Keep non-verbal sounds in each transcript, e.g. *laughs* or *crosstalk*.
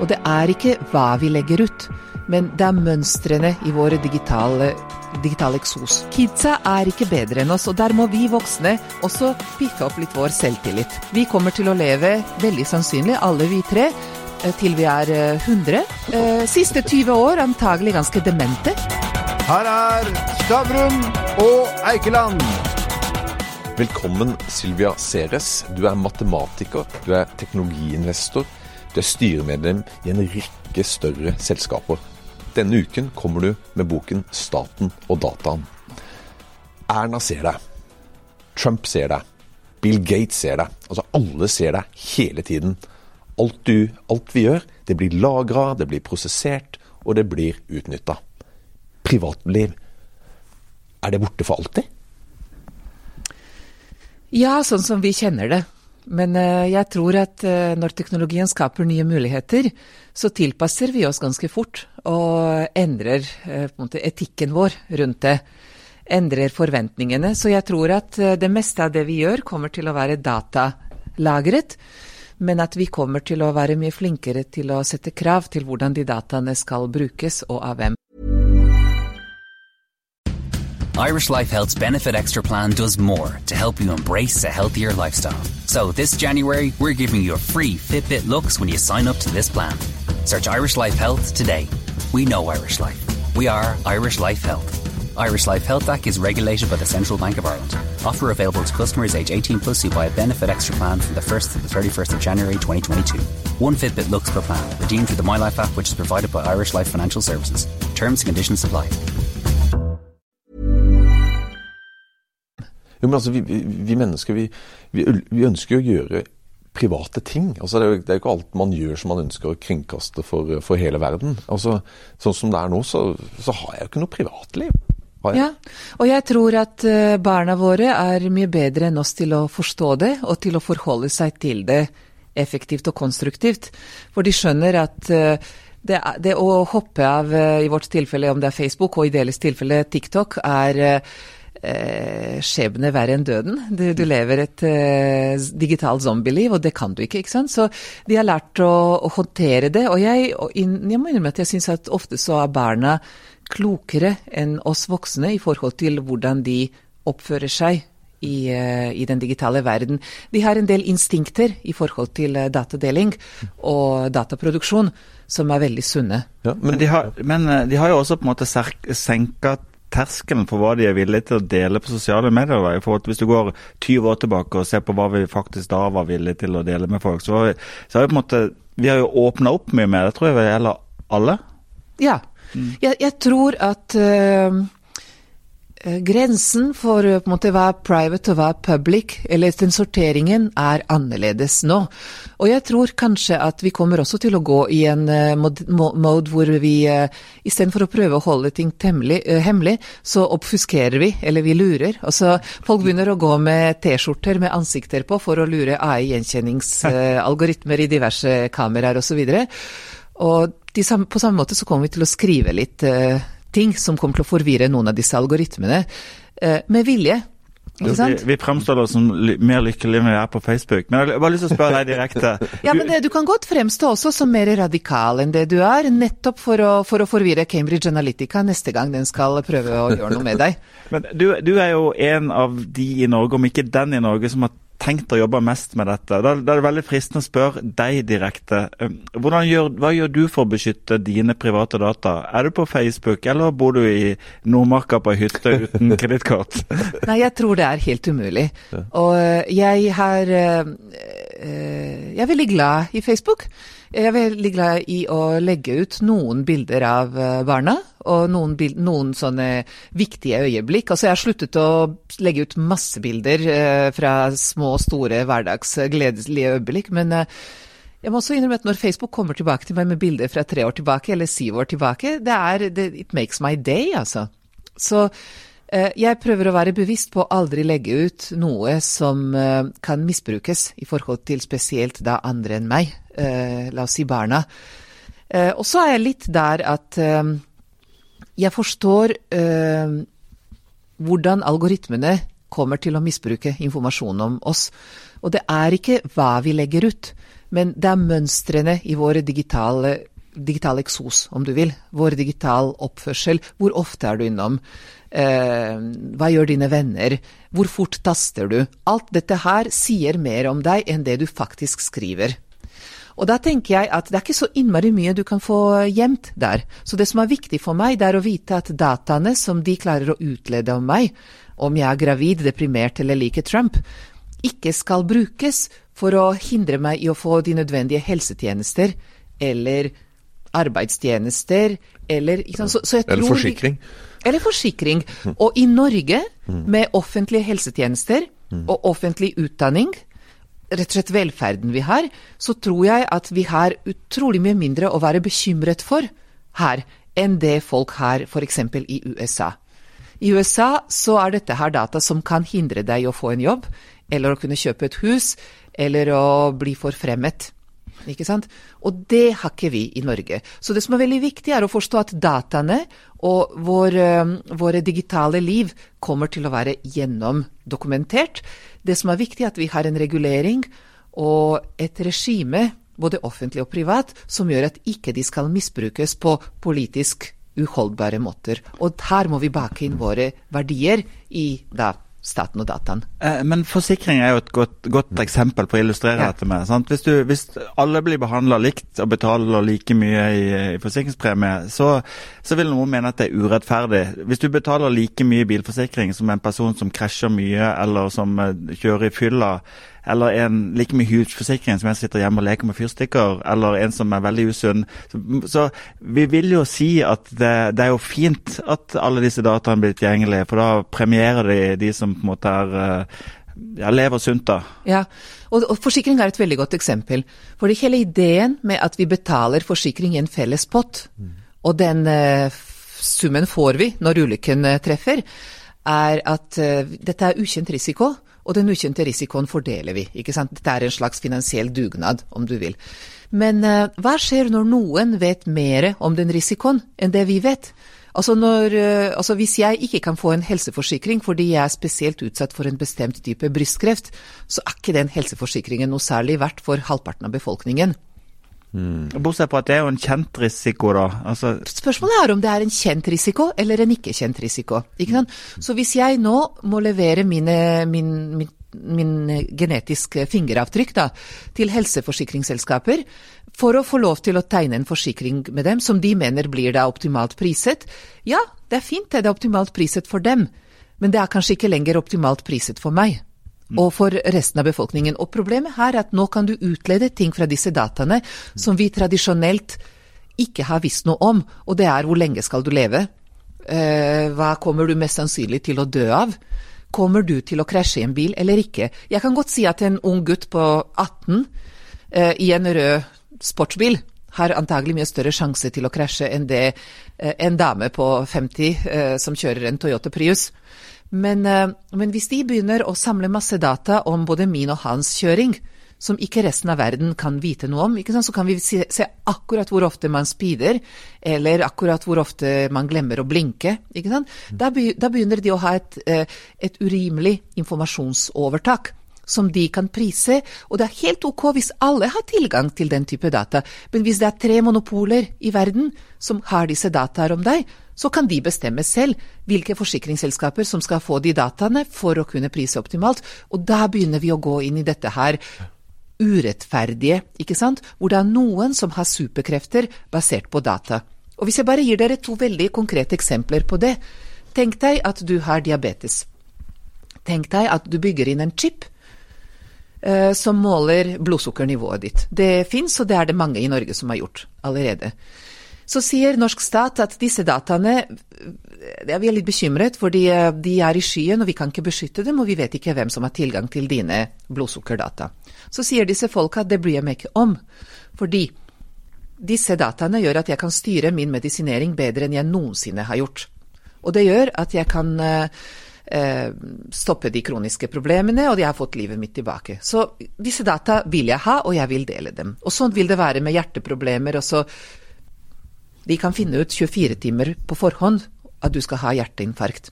Og det er ikke hva vi legger ut, men det er mønstrene i våre digitale, digitale eksos. Kidsa er ikke bedre enn oss, og der må vi voksne også piffe opp litt vår selvtillit. Vi kommer til å leve, veldig sannsynlig, alle vi tre, eh, til vi er 100. Eh, siste 20 år antagelig ganske demente. Her er Stavrum og Eikeland. Velkommen, Sylvia Ceres. Du er matematiker, du er teknologiinvestor, du er styremedlem i en rekke større selskaper. Denne uken kommer du med boken 'Staten og dataen'. Erna ser deg. Trump ser deg. Bill Gates ser deg. Altså alle ser deg hele tiden. Alt, du, alt vi gjør, det blir lagra, det blir prosessert, og det blir utnytta. Privatliv, er det borte for alltid? Ja, sånn som vi kjenner det. Men uh, jeg tror at uh, når teknologien skaper nye muligheter, så tilpasser vi oss ganske fort og endrer en måte, etikken vår rundt det. Endrer forventningene. Så jeg tror at det meste av det vi gjør, kommer til å være datalagret. Men at vi kommer til å være mye flinkere til å sette krav til hvordan de dataene skal brukes, og av hvem. Irish Life Health's Benefit Extra plan does more to help you embrace a healthier lifestyle. So this January, we're giving you a free Fitbit looks when you sign up to this plan. Search Irish Life Health today. We know Irish Life. We are Irish Life Health. Irish Life Health Act is regulated by the Central Bank of Ireland. Offer available to customers age 18 plus who buy a benefit extra plan from the 1st to the 31st of January 2022. One Fitbit looks per plan, redeemed through the My Life app which is provided by Irish Life Financial Services. Terms and conditions apply. Jo, men altså, vi, vi, vi mennesker vi, vi, ønsker å gjøre private ting. Altså, det, er jo, det er ikke alt man gjør som man ønsker å kringkaste for, for hele verden. Altså, sånn som det er nå, så, så har jeg jo ikke noe privatliv. Ja, og jeg tror at barna våre er mye bedre enn oss til å forstå det, og til å forholde seg til det effektivt og konstruktivt. For de skjønner at det, det, å hoppe av, i vårt tilfelle om det er Facebook, og i deres tilfelle TikTok, er eh, skjebne verre enn døden. Du, du lever et eh, digitalt zombieliv, og det kan du ikke. ikke sant? Så de har lært å, å håndtere det. Og jeg, og inn, jeg må innrømme at jeg syns at ofte så er barna klokere enn oss voksne i forhold til hvordan de oppfører seg i, uh, i, den digitale verden. De har en del instinkter i forhold til uh, datadeling og dataproduksjon som er veldig sunne. Ja, men, de har, men, uh, de har, jo også på en måte senka terskelen for hva de er villige til å dele på sosiale medier. Da, i forhold til Hvis du går 20 år tilbake og ser på hva vi faktisk da var villige til å dele med folk, så har vi, så har vi på en måte Vi har jo åpna opp mye mer. Det tror jeg det gjelder alle. Ja. Mm. Jeg, jeg, tror at uh, grensen for eh, på en måte hva er private og hva er public, eller den sorteringen, er annerledes nå. Og jeg tror kanskje at vi kommer også til å gå i en uh, mode hvor vi istedenfor å prøve å holde ting temmelig, hemmelig, så oppfuskerer vi, eller vi lurer. Altså, folk begynner å gå med T-skjorter med ansikter på for å lure AI-gjenkjenningsalgoritmer i diverse kameraer osv. Og, så og på samme måte så kommer vi til å skrive litt uh, ting som kommer til å forvirre noen av disse algoritmene, eh, med vilje. Vi, vi fremstår oss som mer lykkelige enn vi er på Facebook. Men jeg har bare lyst til å spørre deg direkte. *laughs* ja, men det, Du kan godt fremstå også som mer radikal enn det du er, nettopp for å, for å forvirre Cambridge Analytica neste gang den skal prøve å gjøre noe med deg. *laughs* men du, du, er jo en av de i Norge, om ikke den i Norge, som har tenkt å jobbe mest med dette. Da, da er det veldig fristende å spørre deg direkte. Um, gjør, hva gjør du for å beskytte dine private data? Er du på Facebook, eller bor du i Nordmarka på ei hytte uten *laughs* kredittkort? Nei, jeg tror det er helt umulig. Og eh, jeg har eh, Jeg er veldig glad i Facebook. Jeg er veldig glad i å legge ut noen bilder av barna og noen, noen, sånne viktige øyeblikk. Altså, jeg har sluttet å legge ut massebilder eh, fra små og store hverdagsgledelige øyeblikk, men eh, jeg må også innrømme at når Facebook kommer tilbake til meg med bilder fra tre år tilbake, eller syv år tilbake, det er det, It makes my day, altså. Så eh, jeg prøver å være bevisst på å aldri legge ut noe som eh, kan misbrukes i forhold til spesielt da andre enn meg, eh, la oss si barna. Eh, og så er jeg litt der at jeg forstår eh, hvordan algoritmene kommer til å misbruke informasjon om oss. Og det er ikke hva vi legger ut, men det er mønstrene i våre digitale digital eksos, om du vil. Vår digital oppførsel. Hvor ofte er du innom? Eh, hva gjør dine venner? Hvor fort taster du? Alt dette her sier mer om deg enn det du faktisk skriver. Og da tenker jeg at det er ikke så innmari mye du kan få gjemt der. Så det som er viktig for meg, det er å vite at dataene som de klarer å utlede om meg, om jeg er gravid, deprimert eller liker Trump, ikke skal brukes for å hindre meg i å få de nødvendige helsetjenester eller arbeidstjenester eller så, så Eller forsikring. Eller forsikring. Og i Norge, med offentlige helsetjenester og offentlig utdanning, rett og slett velferden vi har, så tror jeg at vi har utrolig mye mindre å være bekymret for her enn det folk har f.eks. i USA. I USA så er dette her data som kan hindre deg å få en jobb, eller å kunne kjøpe et hus, eller å bli forfremmet. Ikke sant? Og det har ikke vi i Norge. Så det som er veldig viktig, er å forstå at dataene og våre, våre digitale liv kommer til å være gjennomdokumentert. Det som er viktig, er at vi har en regulering og et regime, både offentlig og privat, som gjør at ikke de skal misbrukes på politisk uholdbare måter. Og her må vi bake inn våre verdier i da staten og dataen. Eh, men forsikring er jo et godt, godt eksempel på å illustrere ja. dette med. Hvis, du, hvis, alle blir behandla likt og betaler like mye i, i forsikringspremie, så, så, vil noen mene at det er urettferdig. Hvis du betaler like mye bilforsikring som en person som krasjer mye eller som eh, kjører i fylla, eller en like mye hudforsikring som en sitter hjemme og leker med fyrstikker, eller en som er veldig usunn. Så, så, vi vil jo si at det, det, er jo fint at alle disse dataene blir tilgjengelige, for da premierer de de som på en måte er eh, ja, lever sunt, da. Ja, og, og, forsikring er et veldig godt eksempel. Fordi hele ideen med at vi betaler forsikring i en felles pott, mm. og den uh, summen får vi når ulykken uh, treffer, er at uh, dette er ukjent risiko. Og den ukjente risikoen fordeler vi. ikke sant? Dette er en slags finansiell dugnad, om du vil. Men uh, hva skjer når noen vet mer om den risikoen enn det vi vet? Altså, når, uh, altså Hvis jeg ikke kan få en helseforsikring fordi jeg er spesielt utsatt for en bestemt type brystkreft, så er ikke den helseforsikringen noe særlig verdt for halvparten av befolkningen. Mm. Bortsett fra at det er jo en kjent risiko, da. Altså... Spørsmålet er om det er en kjent risiko eller en ikke kjent risiko. Ikke? Så hvis jeg nå må levere mine, min, min, min genetiske fingeravtrykk da, til helseforsikringsselskaper for å få lov til å tegne en forsikring med dem som de mener blir da optimalt priset, ja, det er fint det er optimalt priset for dem, men det er kanskje ikke lenger optimalt priset for meg og for resten av befolkningen. Og problemet her er at nå kan du utlede ting fra disse dataene som vi tradisjonelt ikke har visst noe om, og det er hvor lenge skal du leve? Eh, hva kommer du mest sannsynlig til å dø av? Kommer du til å krasje i en bil eller ikke? Jeg kan godt si at en ung gutt på 18 eh, i en rød sportsbil har antagelig mye større sjanse til å krasje enn det eh, en dame på 50 eh, som kjører en Toyota Prius. Men, eh, men, hvis de begynner å samle masse data om både min og hans kjøring, som ikke resten av verden kan vite noe om, så kan vi se, se, akkurat hvor ofte man speeder, eller akkurat hvor ofte man glemmer å blinke. Da, da, begynner de å ha et, eh, et urimelig informasjonsovertak som de kan prise, og det er helt ok hvis alle har tilgang til den type data, men hvis det er tre monopoler i verden som har disse dataene om deg, så kan de bestemme selv hvilke forsikringsselskaper som skal få de dataene for å kunne prise optimalt, og da begynner vi å gå inn i dette her urettferdige, ikke sant, hvor det er noen som har superkrefter basert på data. Og hvis jeg bare gir dere to veldig konkrete eksempler på det, tenk deg at du har diabetes. Tenk deg at du bygger inn en chip Eh, som måler blodsukkernivået ditt. Det fins, og det er det mange i Norge som har gjort allerede. Så sier norsk stat at disse dataene ja, Vi er litt bekymret, fordi eh, de er i skyen, og vi kan ikke beskytte dem, og vi vet ikke hvem som har tilgang til dine blodsukkerdata. Så sier disse folka at det bryr jeg meg ikke om, fordi disse dataene gjør at jeg kan styre min medisinering bedre enn jeg noensinne har gjort. Og det gjør at jeg kan uh, eh, stoppe de kroniske problemene, og jeg har fått livet mitt tilbake. Så disse data vil jeg ha, og jeg vil dele dem. Og sånn vil det være med hjerteproblemer. også. De kan finne ut 24 timer på forhånd at du skal ha hjerteinfarkt.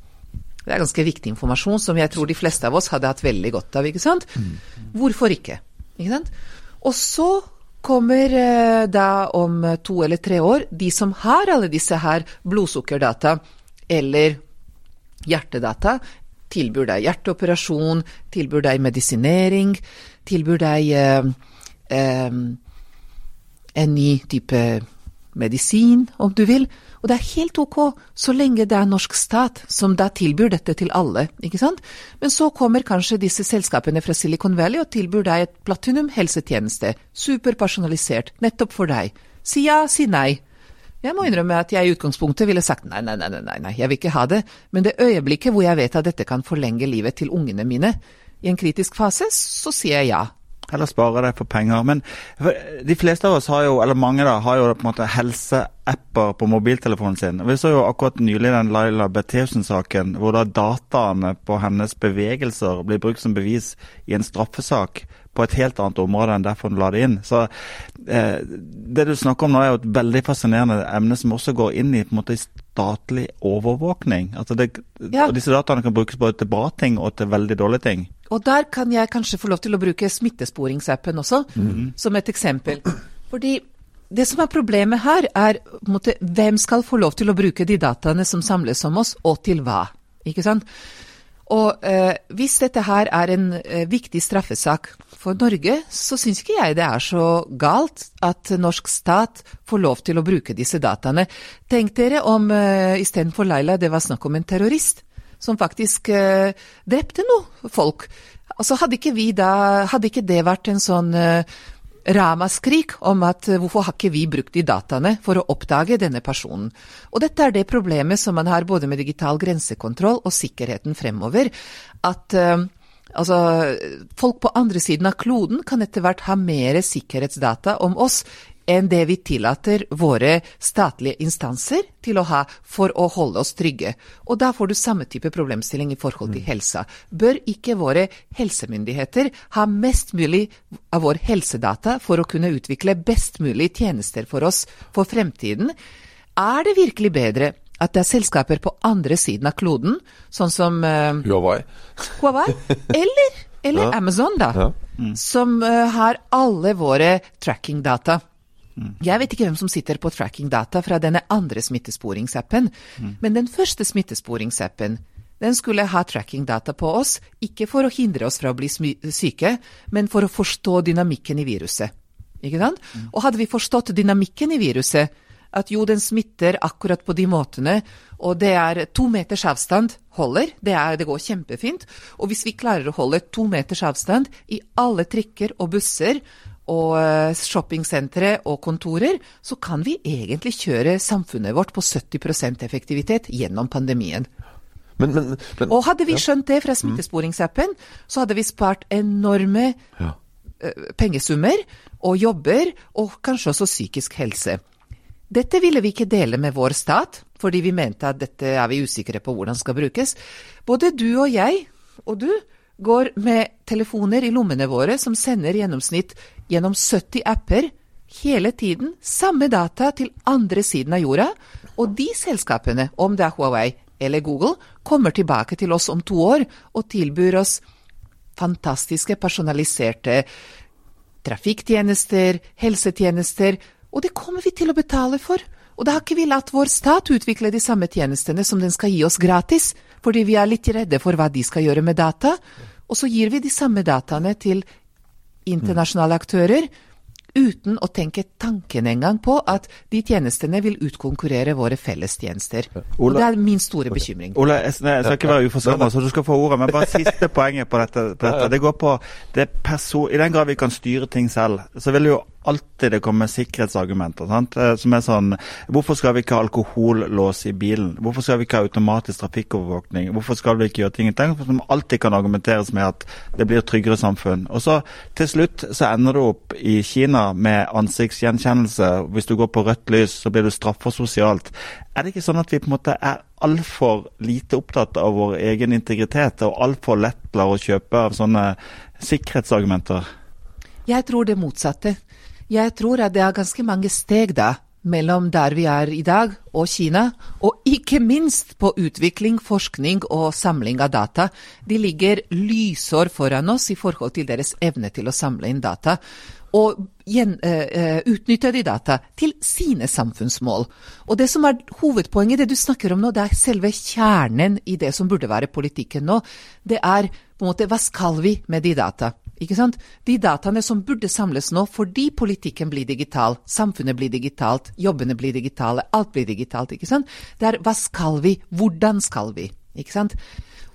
Det er ganske viktig informasjon som jeg tror de fleste av oss hadde hatt veldig godt av. ikke sant? Mm. Hvorfor ikke? Ikke sant? Og så kommer eh, da om to eller tre år de som har alle disse her blodsukkerdata eller hjertedata, tilbyr deg hjerteoperasjon, tilbyr deg medisinering, tilbyr deg eh, eh, en ny type medisin, om du vil. Og det er helt ok så lenge det er norsk stat som da tilbyr dette til alle, ikke sant. Men så kommer kanskje disse selskapene fra Silicon Valley og tilbyr deg et platinum helsetjeneste, superpersonalisert, nettopp for deg. Si ja, si nei. Jeg må innrømme at jeg i utgangspunktet ville sagt nei, nei, nei, nei, nei, jeg vil ikke ha det, men det øyeblikket hvor jeg vet at dette kan forlenge livet til ungene mine i en kritisk fase, så sier jeg ja. Eller spare deg for penger. Men de fleste av oss har jo, eller mange da, har jo på en måte helseapper på mobiltelefonen sin. Vi så jo akkurat nylig den Laila Bertheussen-saken, hvor da dataene på hennes bevegelser blir brukt som bevis i en straffesak på et helt annet område enn derfor hun la det inn. Så eh, Det du snakker om nå er jo et veldig fascinerende emne som også går inn i på en måte statlig overvåkning. Altså det, Ja. og Disse dataene kan brukes både til bra ting og til veldig dårlige ting. Og der kan jeg kanskje få lov til å bruke smittesporingsappen også, som et eksempel. Fordi det som er problemet her, er måtte, hvem skal få lov til å bruke de dataene som samles om oss, og til hva. Ikke sant? Og eh, hvis dette her er en eh, viktig straffesak for Norge, så syns ikke jeg det er så galt at norsk stat får lov til å bruke disse dataene. Tenk dere om uh, istedenfor Laila det var snakk om en terrorist som faktisk uh, drepte noe folk. Altså hadde ikke vi da Hadde ikke det vært en sånn uh, ramaskrik om at eh, hvorfor har ikke vi brukt de dataene for å oppdage denne personen. Og dette er det problemet som man har både med digital grensekontroll og sikkerheten fremover. At eh, altså, folk på andre siden av kloden kan etter hvert ha mer sikkerhetsdata om oss enn det vi tillater våre statlige instanser til å ha for å holde oss trygge. Og da får du samme type problemstilling i forhold til helsa. Bør ikke våre helsemyndigheter ha mest mulig av vår helsedata for å kunne utvikle best mulig tjenester for oss for fremtiden? Er det virkelig bedre at det er selskaper på andre siden av kloden, sånn som uh, Huawei. Huawei, eller, eller *laughs* Ja. Amazon, da, Ja. som uh, har alle våre trackingdata. Jeg vet ikke hvem som sitter på trackingdata fra denne andre smittesporingsappen, men den første smittesporingsappen den skulle ha trackingdata på oss, ikke for å hindre oss fra å bli syke, men for å forstå dynamikken i viruset. Ikke sant? Og hadde vi forstått dynamikken i viruset, at jo, den smitter akkurat på de måtene, og det er to meters avstand holder, det, er, det går kjempefint. Og hvis vi klarer å holde to meters avstand i alle trikker og busser, og eh, shoppingsentre og kontorer, så kan vi egentlig kjøre samfunnet vårt på 70% effektivitet gjennom pandemien. Men, men, men Og hadde vi skjønt det fra smittesporingsappen, så hadde vi spart enorme ja. eh, pengesummer og jobber, og kanskje også psykisk helse. Dette ville vi ikke dele med vår stat, fordi vi mente at dette er vi usikre på hvordan skal brukes. Både du og jeg, og du, går med telefoner i lommene våre som sender gjennomsnitt gjennom 70 apper hele tiden samme data til andre siden av jorda, og de selskapene, om det er Huawei eller Google, kommer tilbake til oss om to år og tilbyr oss fantastiske personaliserte trafikktjenester, helsetjenester, og det kommer vi til å betale for. Og da har ikke vi latt vår stat utvikle de samme tjenestene som den skal gi oss gratis, fordi vi er litt redde for hva de skal gjøre med data. Og så gir vi de samme dataene til internasjonale aktører, uten å tenke tanken engang på at de tjenestene vil utkonkurrere våre fellestjenester. Ola- det er min store bekymring. Ole, jeg, nei, jeg skal ikke være uforskamma, så du skal få ordet. Men bare *laughs* siste poenget på dette. På dette. Det går på det perso I den grad vi kan styre ting selv, så vil jo alltid det kommer sikkerhetsargumenter. Sant? Eh, Som er sånn Hvorfor skal vi ikke ha alkohollås i bilen? Hvorfor skal vi ikke ha automatisk trafikkovervåkning? Hvorfor skal vi ikke gjøre ting? Som alltid kan argumenteres med at det blir tryggere samfunn. Og så til slutt så ender du opp i Kina med ansiktsgjenkjennelse. Hvis du går på rødt lys, så blir du straffa sosialt. Er det ikke sånn at vi på en måte er altfor lite opptatt av vår egen integritet, og altfor lett lar å kjøpe av sånne sikkerhetsargumenter? Jeg tror det motsatte. Jeg tror at det er ganske mange steg da mellom der vi er i dag og Kina, og ikke minst på utvikling, forskning og samling av data. De ligger lysår foran oss i forhold til deres evne til å samle inn data. og gjen, uh, utnytte de data til sine samfunnsmål. Og det som er hovedpoenget, det du snakker om nå, det er selve kjernen i det som burde være politikken nå. Det er på en måte hva skal vi med de data? Ikke sant? De dataene som burde samles nå fordi politikken blir digital, samfunnet blir digitalt, jobbene blir digitale, alt blir digitalt. ikke sant? Det er hva skal vi, hvordan skal vi? ikke sant?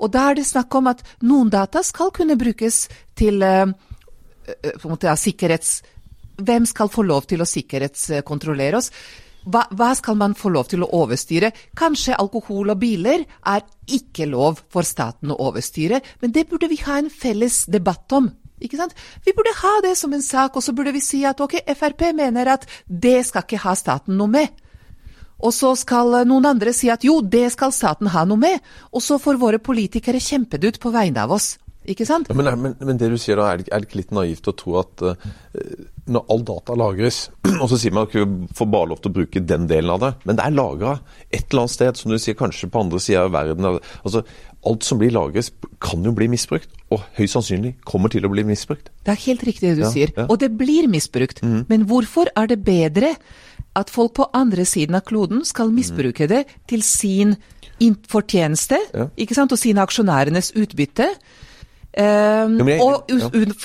Og da er det snakk om at noen data skal kunne brukes til uh, måte, ja, sikkerhets... Hvem skal få lov til å sikkerhetskontrollere oss? Hva, hva, skal man få lov til å overstyre? Kanskje alkohol og biler er ikke lov for staten å overstyre, men det burde vi ha en felles debatt om. Ikke sant? Vi burde ha det som en sak, og så burde vi si at ok, Frp mener at det skal ikke ha staten noe med. Og så skal noen andre si at jo, det skal staten ha noe med. Og så får våre politikere kjempet ut på vegne av oss. Ikke sant? Ja, men, men, men, det du sier da, er det, ikke litt naivt å tro at uh, når all data lagres, *clears throat* og så sier man at man får bare lov til å bruke den delen av det, men det er lagra et eller annet sted, som du sier, kanskje på andre sida av verden. altså alt som blir laget kan jo bli misbrukt. Og høyst sannsynlig kommer til å bli misbrukt. Det er helt riktig det du ja, sier. Ja. Og det blir misbrukt. Mm. Men hvorfor er det bedre at folk på andre siden av kloden skal misbruke det til sin fortjeneste ja. ikke sant? og sine aksjonærenes utbytte? Um, jeg, og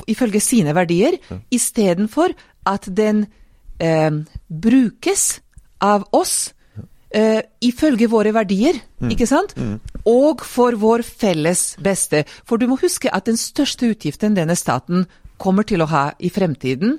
ifølge sine verdier, ja. istedenfor at den um, brukes av oss uh, ifølge våre verdier, mm. ikke sant? Mm. Og for vår felles beste. For du må huske at den største utgiften denne staten kommer til å ha i fremtiden,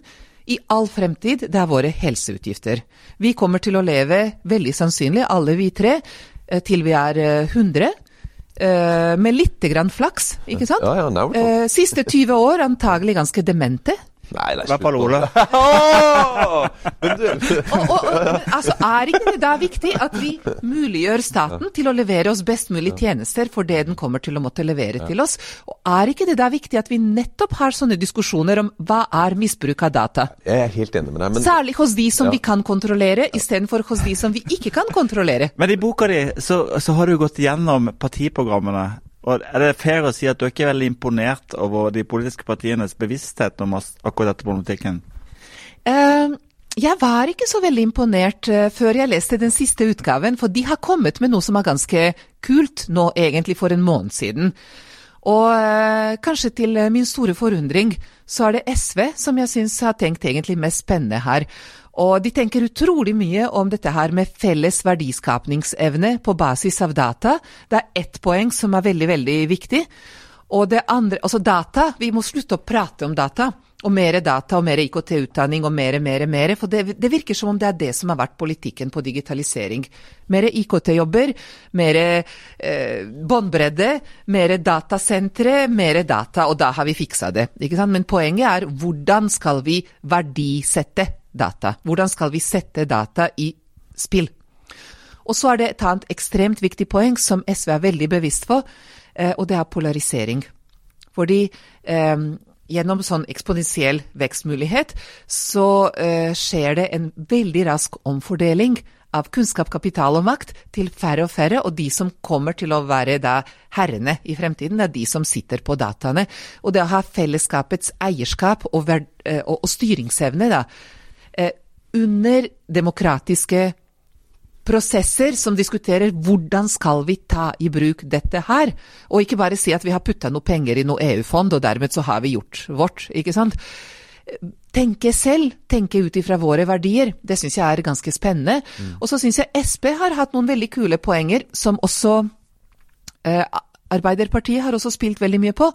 i all fremtid, det er våre helseutgifter. Vi kommer til å leve, veldig sannsynlig, alle vi tre, uh, til vi er 100. Uh, Uh, med litt grann flaks, ikke sant? Ja, ja, uh, siste 20 år antagelig ganske demente. Nei, det er slutt Ole. *laughs* men du *laughs* og, og, men, altså, Er ikke det da viktig at vi muliggjør staten til å levere oss best mulig tjenester for det den kommer til å måtte levere til oss? Og er ikke det da viktig at vi nettopp har sånne diskusjoner om hva er misbruk av data? Jeg er helt enig med deg. Men... Særlig hos de som ja. vi kan kontrollere, istedenfor hos de som vi ikke kan kontrollere. Men i boka di så, så har du gått gjennom partiprogrammene og Er det fair å si at du er ikke veldig imponert over de politiske partienes bevissthet om akkurat dette problematikken? Uh, jeg var ikke så veldig imponert uh, før jeg leste den siste utgaven, for de har kommet med noe som er ganske kult nå, egentlig for en måned siden. Og uh, kanskje til min store forundring, så er det SV som jeg syns har tenkt egentlig mest spennende her. Og de tenker utrolig mye om dette her med felles verdiskapningsevne på basis av data. Det er ett poeng som er veldig, veldig viktig. Og det andre, altså data, vi må slutte å prate om data. Og mer data og mer IKT-utdanning og mer, mer, mer. For det, det, virker som om det er det som har vært politikken på digitalisering. Mer IKT-jobber, mer eh, båndbredde, mer datasentre, mer data. Og da har vi fiksa det. Men poenget er hvordan skal vi verdisette data? Hvordan skal vi sette data i spill? Og så er det et annet ekstremt viktig poeng som SV er veldig bevisst på, eh, og det er polarisering. Fordi eh, gjennom sånn eksponentiell vekstmulighet så eh, skjer det en veldig rask omfordeling av kunnskap, kapital og makt til færre og færre, og de som kommer til å være da herrene i fremtiden, er de som sitter på dataene. Og det å ha fellesskapets eierskap og, og, og styringsevne da, Eh, under demokratiske prosesser som diskuterer hvordan skal vi ta i bruk dette her, og ikke bare si at vi har putta noe penger i noe EU-fond, og dermed så har vi gjort vårt, ikke sant. Tenke selv, tenke ut ifra våre verdier, det syns jeg er ganske spennende. Mm. Og så syns jeg Sp har hatt noen veldig kule poenger som også eh, Arbeiderpartiet har også spilt veldig mye på,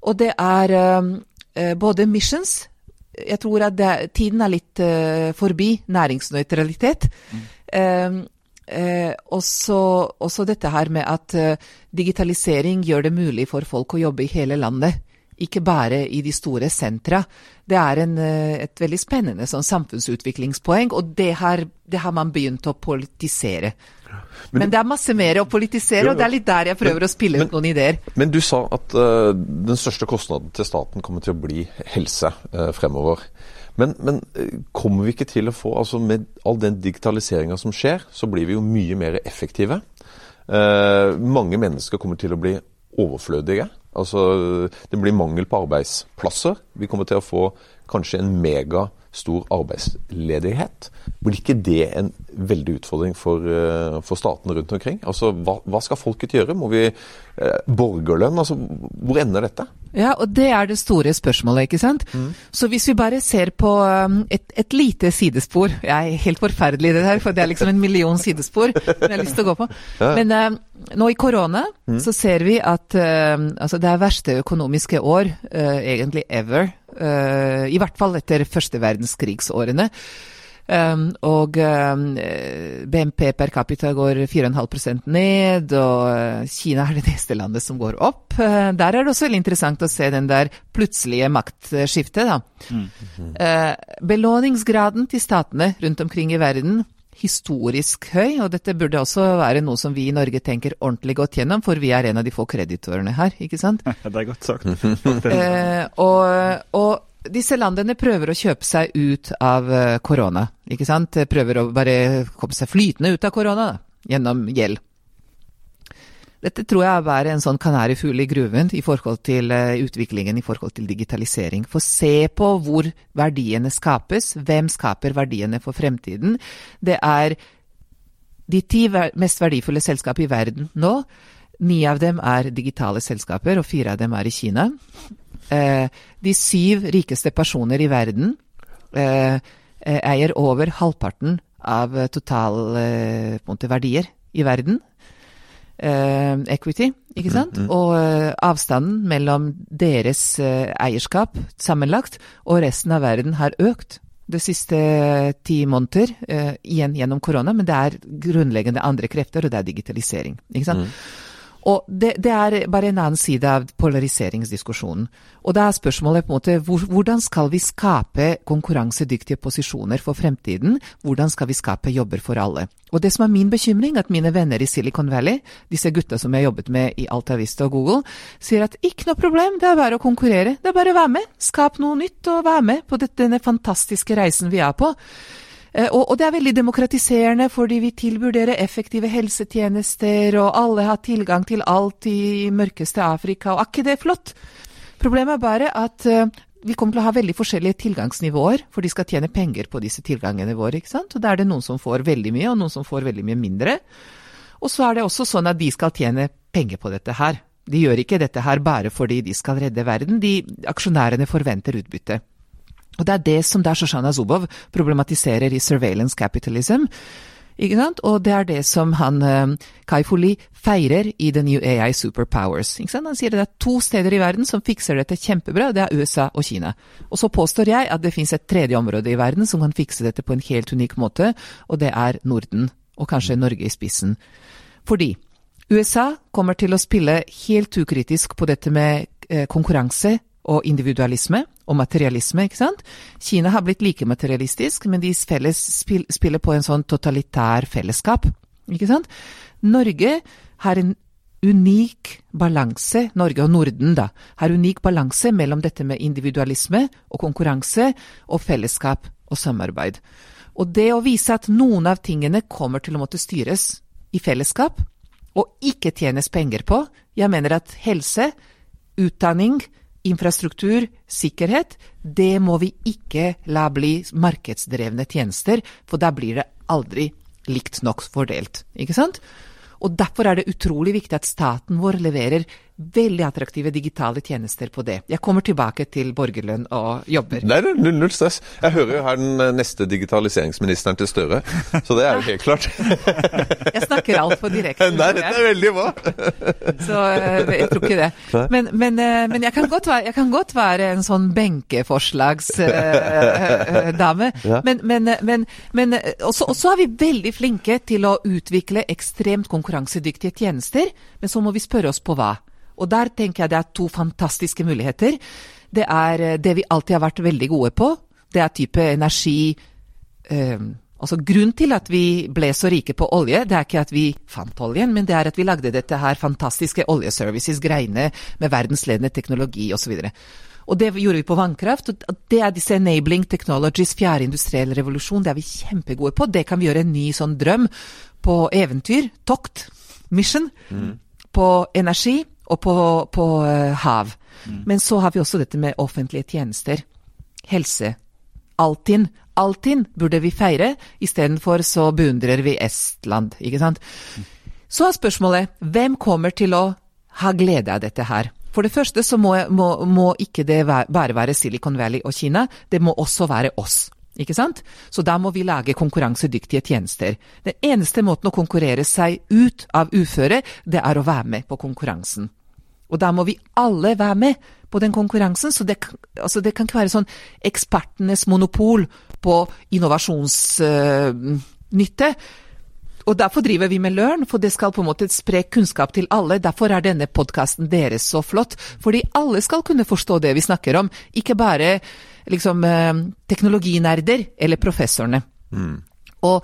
og det er eh, både missions, jeg tror at det, tiden er litt uh, forbi næringsnøytralitet. Mm. Uh, uh, også, dette her med at uh, digitalisering gjør det mulig for folk å jobbe i hele landet. Ikke bare i de store sentra. Det er en, et veldig spennende sånn, samfunnsutviklingspoeng, og det har, det har man begynt å politisere. Men, men, det er masse mer å politisere, jo, og det er litt der jeg prøver men, å spille ut noen ideer. Men du sa at uh, den største kostnaden til staten kommer til å bli helse uh, fremover. Men, men, eh, kommer vi ikke til å få altså Med all den digitaliseringa som skjer, så blir vi jo mye mer effektive. Uh, mange mennesker kommer til å bli overflødige. Altså, det blir mangel på arbeidsplasser. Vi kommer til å få kanskje en megastor arbeidsledighet. Blir ikke det en veldig utfordring for, eh, for statene rundt omkring? Altså, hva, hva, skal folket gjøre? Må vi eh, Borgerlønn? Altså, hvor ender dette? Ja, og det er det store spørsmålet, ikke sant. Mm. Så hvis vi bare ser på um, et, et, lite sidespor Jeg er helt forferdelig i det her, for det er liksom en million sidespor som jeg har lyst til å gå på. Ja. Men uh, nå i korona mm. så ser vi at uh, altså det er verste økonomiske år uh, egentlig ever. Uh, I hvert fall etter første verdenskrigsårene. Um, og um, BNP per capita går 4,5% ned, og uh, Kina er det *laughs* neste landet som går opp. Uh, der er det også veldig interessant å se den der plutselige maktskiftet, da. Mm. Mm. belåningsgraden til statene rundt omkring i verden historisk høy, og dette burde også være noe som vi i Norge tenker ordentlig godt gjennom, for vi er en av de få kreditorene her, ikke sant? *laughs* Det er godt sagt. eh, og, og, disse landene prøver å kjøpe seg ut av eh, korona. ikke sant? Prøver å bare komme seg flytende ut av korona gjennom gjeld. Dette tror jeg er en sånn kanarifugl i gruven i forhold til uh, utviklingen i forhold til digitalisering. For se på hvor verdiene skapes. Hvem skaper verdiene for fremtiden? Det er de ti mest verdifulle selskapene i verden nå. Ni av dem er digitale selskaper, og fire av dem er i Kina. Eh, de syv rikeste personer i verden eh, eh, eier over halvparten av totalverdier i verden. equity, ikke sant? Mm, mm. Og avstanden mellom deres eierskap sammenlagt og resten av verden har økt de siste ti måneder, igjen gjennom korona, men det er grunnleggende andre krefter, og det er digitalisering. ikke sant? Mm. Og det, det, er bare en annen side av polariseringsdiskusjonen. Og da er spørsmålet på en måte hvor, hvordan skal vi skape konkurransedyktige posisjoner for fremtiden? Hvordan skal vi skape jobber for alle? Og det som er min bekymring, at mine venner i Silicon Valley, disse gutta som jeg har jobbet med i Altavista og Google, sier at ikke noe problem, det er bare å konkurrere. Det er bare å være med. Skap noe nytt og være med på denne fantastiske reisen vi er på. Eh, og, det er veldig demokratiserende, fordi vi tilbyr dere effektive helsetjenester, og alle har tilgang til alt i mørkeste Afrika, og er ikke det flott? Problemet er bare at uh, vi kommer til å ha veldig forskjellige tilgangsnivåer, for de skal tjene penger på disse tilgangene våre. ikke sant? Og Da er det noen som får veldig mye, og noen som får veldig mye mindre. Og så er det også sånn at de skal tjene penger på dette her. De gjør ikke dette her bare fordi de skal redde verden, de aksjonærene forventer utbytte. Og det er det som der Shoshana Zubov problematiserer i 'Surveillance Capitalism'. Ikke sant? Og det er det som han uh, Kai Foli feirer i The New AI Superpowers. Han sier det er to steder i verden som fikser dette kjempebra, det er USA og Kina. Og så påstår jeg at det fins et tredje område i verden som kan fikse dette på en helt unik måte, og det er Norden. Og kanskje Norge i spissen. Fordi USA kommer til å spille helt ukritisk på dette med eh, konkurranse og individualisme og materialisme, ikke sant. Kina har blitt like materialistisk, men de felles spiller på en sånn totalitær fellesskap, ikke sant. Norge har en unik balanse, Norge og Norden, da, har unik balanse mellom dette med individualisme og konkurranse og fellesskap og samarbeid. Og det å vise at noen av tingene kommer til å måtte styres i fellesskap, og ikke tjenes penger på, jeg mener at helse, utdanning, infrastruktur, sikkerhet, det må vi ikke la bli markedsdrevne tjenester, for da blir det aldri likt nok fordelt. Ikke sant? Og Derfor er det utrolig viktig at staten vår leverer veldig attraktive digitale tjenester på det. Jeg kommer tilbake til borgerlønn og jobber. Nei, null, null stress. Jeg hører jo her den eh, neste digitaliseringsministeren til Støre, så det er jo helt klart. *laughs* jeg snakker altfor direkte. Nei, dette er veldig bra. *laughs* så eh, jeg tror ikke det. Men, men, eh, men jeg, kan være, jeg, kan godt være, en sånn benkeforslagsdame. *laughs* ja. Men, men, men også, også er vi veldig flinke til å utvikle ekstremt konkurransedyktige tjenester, men så må vi spørre oss på hva. Og der tenker jeg det er to fantastiske muligheter. Det er eh, det vi alltid har vært veldig gode på. Det er type energi eh, Altså Grunnen til at vi ble så rike på olje, det er ikke at vi fant oljen, men det er at vi lagde dette her fantastiske oljeservices-greiene med verdensledende teknologi osv. Og, og det gjorde vi på vannkraft. og Det er disse enabling technologies, fjerde industriell revolusjon. Det er vi kjempegode på. Det kan vi gjøre en ny sånn drøm på eventyr, tokt, mission, mm. på energi og på, på uh, hav. Mm. Men så har vi også dette med offentlige tjenester. helse. Altinn. Altinn burde vi feire, istedenfor så beundrer vi Estland, ikke sant. Så er spørsmålet hvem kommer til å ha glede av dette her? For det første så må, må, må ikke det bare være Silicon Valley og Kina, det må også være oss. Ikke sant? Så da må vi lage konkurransedyktige tjenester. Den eneste måten å konkurrere seg ut av uføre, det er å være med på konkurransen. Og da må vi alle være med på den konkurransen. Så det, altså det kan ikke være sånn ekspertenes monopol på innovasjonsnytte. Uh, og Derfor driver vi med Løren, for det skal på en måte spre kunnskap til alle. Derfor er denne podkasten deres så flott. Fordi alle skal kunne forstå det vi snakker om, ikke bare liksom, uh, teknologinerder eller professorene. Mm. Og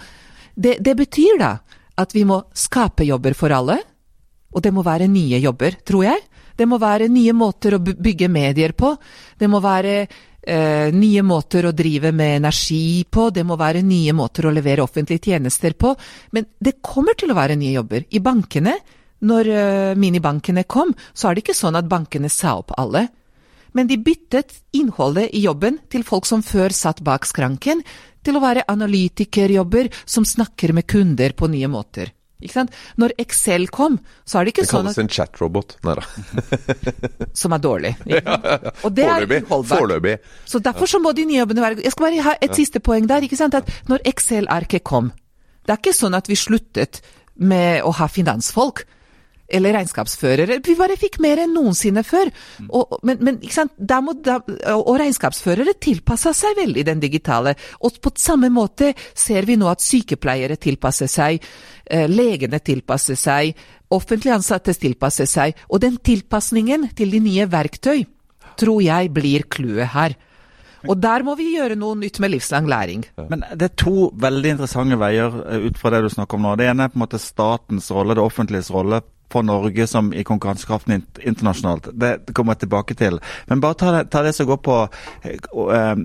det, det betyr da at vi må skape jobber for alle, og det må være nye jobber, tror jeg. Det må være nye måter å bygge medier på. Det må være eh, nye måter å drive med energi på. Det må være nye måter å levere offentlige tjenester på. Men det kommer til å være nye jobber. I bankene, når eh, minibankene kom, så er det ikke sånn at bankene sa opp alle. Men de byttet innholdet i jobben til folk som før satt bak skranken, til å være analytikerjobber som snakker med kunder på nye måter. Når Excel kom, så er det ikke det sånn at Det kalles en chatrobot. Nei da. *laughs* som er dårlig. *laughs* Og det Forløpig. er Foreløpig. Så derfor så må de nye jobbene være Jeg skal bare ha et siste poeng der. ikke sant? At når Excel-arket kom, det er ikke sånn at vi sluttet med å ha finansfolk eller regnskapsførere. Vi bare fikk mer enn noensinne før. Og, men, men må, da, og regnskapsførere tilpassa seg veldig den digitale. Og på samme måte ser vi nå at sykepleiere tilpasser seg, eh, legene tilpasser seg, offentlig ansatte tilpasser seg. Og den tilpasningen til de nye verktøy tror jeg blir clouet her. Og der må vi gjøre noe nytt med livslang læring. Men det er to veldig interessante veier eh, ut fra det du snakker om nå. Det ene er på en måte statens rolle, det offentliges rolle for Norge som i konkurransekraften internasjonalt. Det kommer jeg tilbake til. Men bare ta det, ta det som går på uh,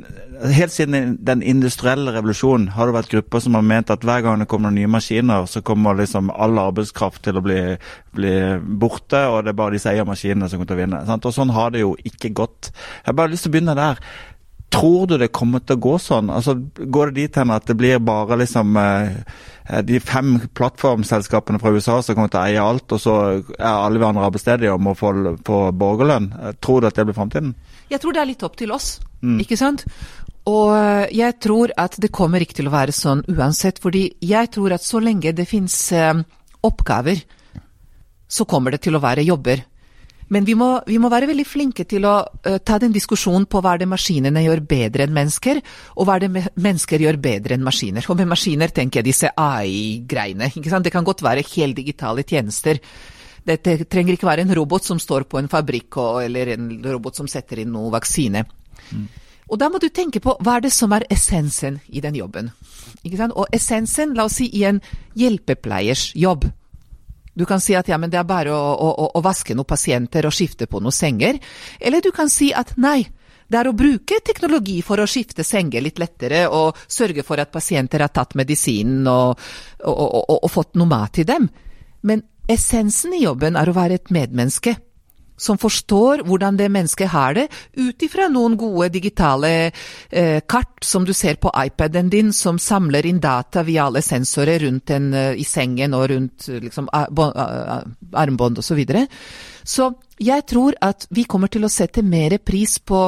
Helt siden den industrielle revolusjonen har det vært grupper som har ment at hver gang det kommer nye maskiner, så kommer liksom all arbeidskraft til å bli, bli borte, og det er bare de som eier maskinene som kommer til å vinne. Sant? Og Sånn har det jo ikke gått. Jeg har bare lyst til å begynne der. Tror du det kommer til å gå sånn? Altså, Går det dit hen at det blir bare liksom eh, de fem plattformselskapene fra USA som kommer til å eie alt, og så er alle vi andre arbeidsledige og må få, få borgerlønn? Eh, tror du at det blir framtiden? Jeg tror det er litt opp til oss, mm. ikke sant? Og eh, jeg tror at det kommer ikke til å være sånn uansett, fordi jeg tror at så lenge det finnes eh, oppgaver, så kommer det til å være jobber. Men vi må, vi må, være veldig flinke til å uh, ta den diskusjonen på hva er det maskinene gjør bedre enn mennesker, og hva er det mennesker gjør bedre enn maskiner. Og med maskiner tenker jeg disse AI-greiene. Det kan godt være helt digitale tjenester. Det trenger ikke være en robot som står på en fabrikk, og, eller en robot som setter inn noe vaksine. Mm. Og da må du tenke på hva er det som er essensen i den jobben. Og essensen, la oss si, i en hjelpepleiers jobb du kan si at ja, men det er bare å, å, å vaske noen pasienter og skifte på noen senger. Eller du kan si at nei, det er å bruke teknologi for å skifte senger litt lettere og sørge for at pasienter har tatt medisinen og, og, og, og fått noe mat til dem. Men essensen i jobben er å være et medmenneske som forstår hvordan det mennesket har det, ut ifra noen gode digitale eh, kart som du ser på iPaden din, som samler inn data via alle sensorer rundt en uh, i sengen og rundt liksom, armbånd osv. Så, videre. så jeg tror at vi kommer til å sette mer pris på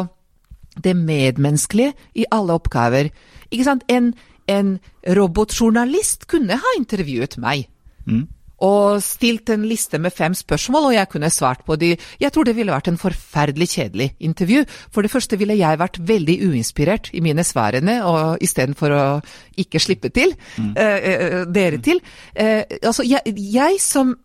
det medmenneskelige i alle oppgaver. Ikke sant? En, en robotjournalist kunne ha intervjuet meg. Mm og stilt en liste med fem spørsmål, og jeg kunne svart på de. Jeg tror det ville vært en forferdelig kjedelig intervju. For det første ville jeg vært veldig uinspirert i mine svarene, og istedenfor å ikke slippe til, mm. eh, dere til. Eh, altså, jeg, jeg som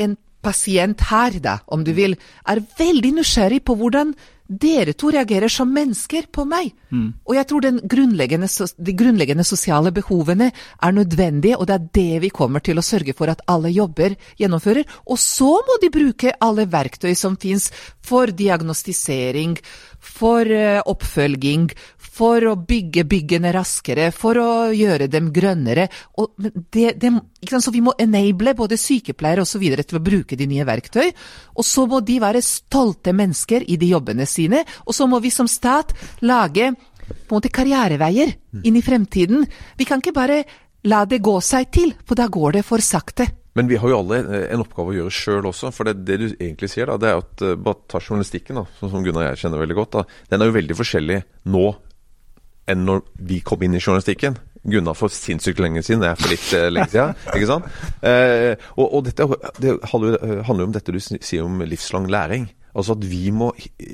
en pasient her, da, om du vil, er veldig nysgjerrig på hvordan dere to reagerer som mennesker på meg. Mm. Og jeg tror grunnleggende, de grunnleggende sosiale behovene er nødvendige, og det er det vi kommer til å sørge for at alle jobber gjennomfører. Og så må de bruke alle verktøy som fins for diagnostisering, for eh, oppfølging, for å bygge byggene raskere, for å gjøre dem grønnere. Og det, det, så vi må enable både sykepleiere osv. til å bruke de nye verktøy. Og så må de være stolte mennesker i de jobbene sine. Og så må vi som stat lage på en måte karriereveier inn i fremtiden. Vi kan ikke bare la det gå seg til, for da går det for sakte. Men vi har jo alle eh, en oppgave å gjøre sjøl også. For det, det, du egentlig sier, da, det er at uh, bare ta journalistikken, da, som Gunnar og jeg kjenner veldig godt. da, Den er jo veldig forskjellig nå enn når vi kom inn i journalistikken. Gunnar for sinnssykt lenge siden, det er for litt uh, lenge siden. *laughs* ikke sant? Uh, og, og, dette det handler jo om dette du sier om livslang læring. Altså at vi må,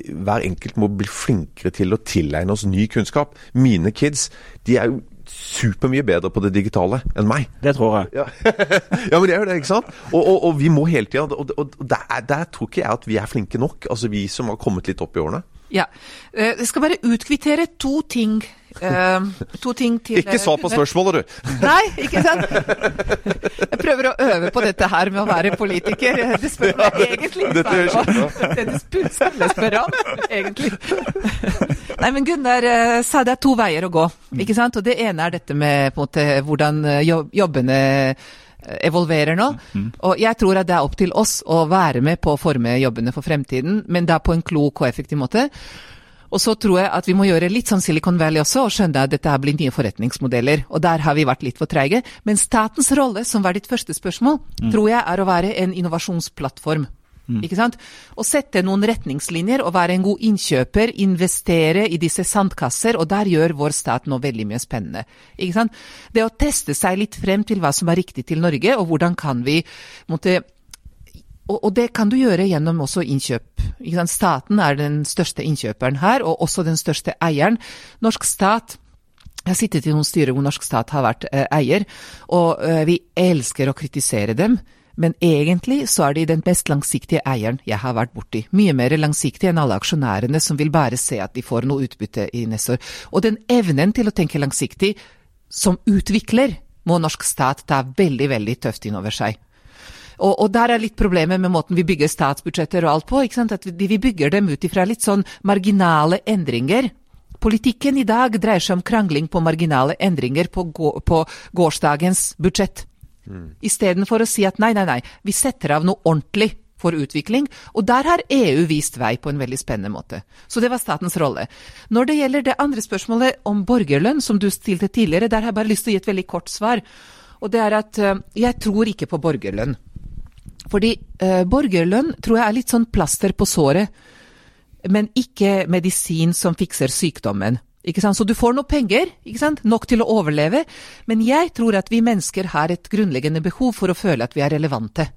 hver enkelt må bli flinkere til å tilegne oss ny kunnskap. Mine kids de er jo supermye bedre på det digitale enn meg. Det tror jeg. Ja, *laughs* ja men det er jo det, ikke sant? Og, og, og vi må hele tida Og, og der, der, tror ikke jeg at vi er flinke nok, altså vi som har kommet litt opp i årene. Ja. Eh, jeg skal bare utkvittere to ting. Uh, to ting til Ikke svar på spørsmålet, du! Nei, ikke sant? Jeg prøver å øve på dette her med å være politiker. Det spør meg egentlig ikke Det du skulle spørre om, egentlig. Nei, men Gunnar sa det er to veier å gå. ikke sant? Og Det ene er dette med på en måte, hvordan jobbene evolverer nå. Mm. Og jeg tror at det er opp til oss å være med på å forme jobbene for fremtiden, men da på en klok og effektiv måte. Og så tror jeg at vi må gjøre litt sånn Silicon Valley også, og skjønne at dette her blir nye forretningsmodeller. Og der har vi vært litt for treige. Men statens rolle, som var ditt første spørsmål, mm. tror jeg er å være en innovasjonsplattform. Mm. Ikke sant? Å sette noen retningslinjer og være en god innkjøper, investere i disse sandkasser, og der gjør vår stat nå veldig mye spennende. Ikke sant? Det å teste seg litt frem til hva som er riktig til Norge, og hvordan kan vi måtte og, og, det kan du gjøre gjennom også innkjøp. Staten er den største innkjøperen her, og også den største eieren. Norsk stat jeg har sittet i noen styrer hvor norsk stat har vært eh, eier, og eh, vi elsker å kritisere dem. Men egentlig så er de den mest langsiktige eieren jeg har vært borti. Mye mer langsiktig enn alle aksjonærene som vil bare se at de får noe utbytte i neste år. Og den evnen til å tenke langsiktig som utvikler, må norsk stat ta veldig, veldig tøft inn over seg. Og, og, der er litt problemet med måten vi bygger statsbudsjetter og alt på. ikke sant? At vi, vi bygger dem ut ifra litt sånn marginale endringer. Politikken i dag dreier seg om krangling på marginale endringer på, på gårsdagens budsjett. Mm. Istedenfor å si at nei, nei, nei, vi setter av noe ordentlig for utvikling, og der har EU vist vei på en veldig spennende måte. Så det var statens rolle. Når det gjelder det andre spørsmålet om borgerlønn, som du stilte tidligere, der har jeg bare lyst til å gi et veldig kort svar. Og det er at uh, jeg tror ikke på borgerlønn. Fordi uh, borgerlønn tror jeg er litt sånn plaster på såret, men ikke medisin som fikser sykdommen. Ikke sant? Så du får noe penger, ikke sant? nok til å overleve, men jeg tror at vi mennesker har et grunnleggende behov for å føle at vi er relevante.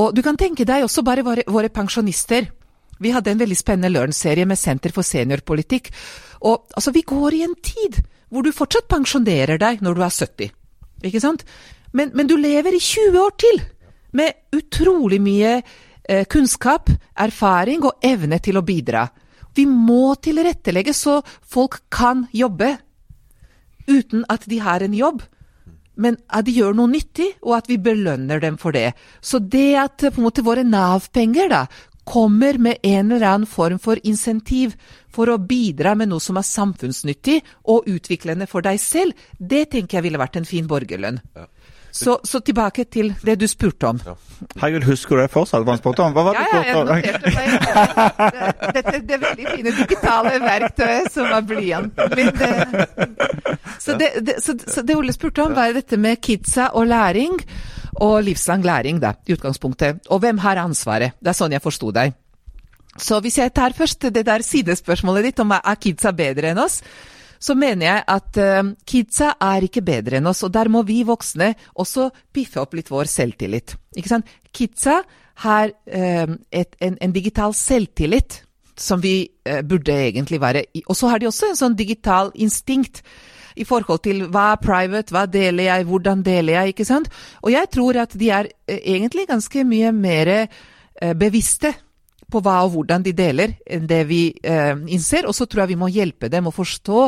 Og du kan tenke deg også bare våre, våre pensjonister. Vi hadde en veldig spennende Learn-serie med Senter for seniorpolitikk. Og altså, vi går i en tid hvor du fortsatt pensjonerer deg når du er 70, ikke sant? Men, men du lever i 20 år til, med utrolig mye eh, kunnskap, erfaring og evne til å bidra. Vi må tilrettelegge så folk kan jobbe uten at de har en jobb, men at de gjør noe nyttig, og at vi belønner dem for det. Så det at en måte våre Nav-penger kommer med en eller annen form for insentiv for å bidra med noe som er samfunnsnyttig og utviklende for deg selv, det tenker jeg ville vært en fin borgerlønn. Ja. Så, så, tilbake til det du spurte om. Ja. Herregud, husker du det fortsatt? Hva spurte om? Hva var det ja, ja, jeg noterte meg. Dette det veldig fine digitale verktøyet som var blyanten. Så det, det, så, så det Ole spurte om, var dette med kidsa og læring. Og livslang læring, da, i utgangspunktet. Og hvem har ansvaret? Det er sånn jeg forsto deg. Så hvis jeg tar først det der sidespørsmålet ditt om er kidsa bedre enn oss, så mener jeg at uh, kidsa er ikke bedre enn oss, og der må vi voksne også piffe opp litt vår selvtillit. Ikke sant? Kidsa har uh, et, en, en, digital selvtillit som vi uh, burde egentlig være i. Og så har de også en sånn digital instinkt i forhold til hva er private, hva deler jeg, hvordan deler jeg, ikke sant? Og jeg tror at de er egentlig ganske mye mer bevisste på hva og hvordan de deler, det vi eh, innser. Og så tror jeg vi må hjelpe dem å forstå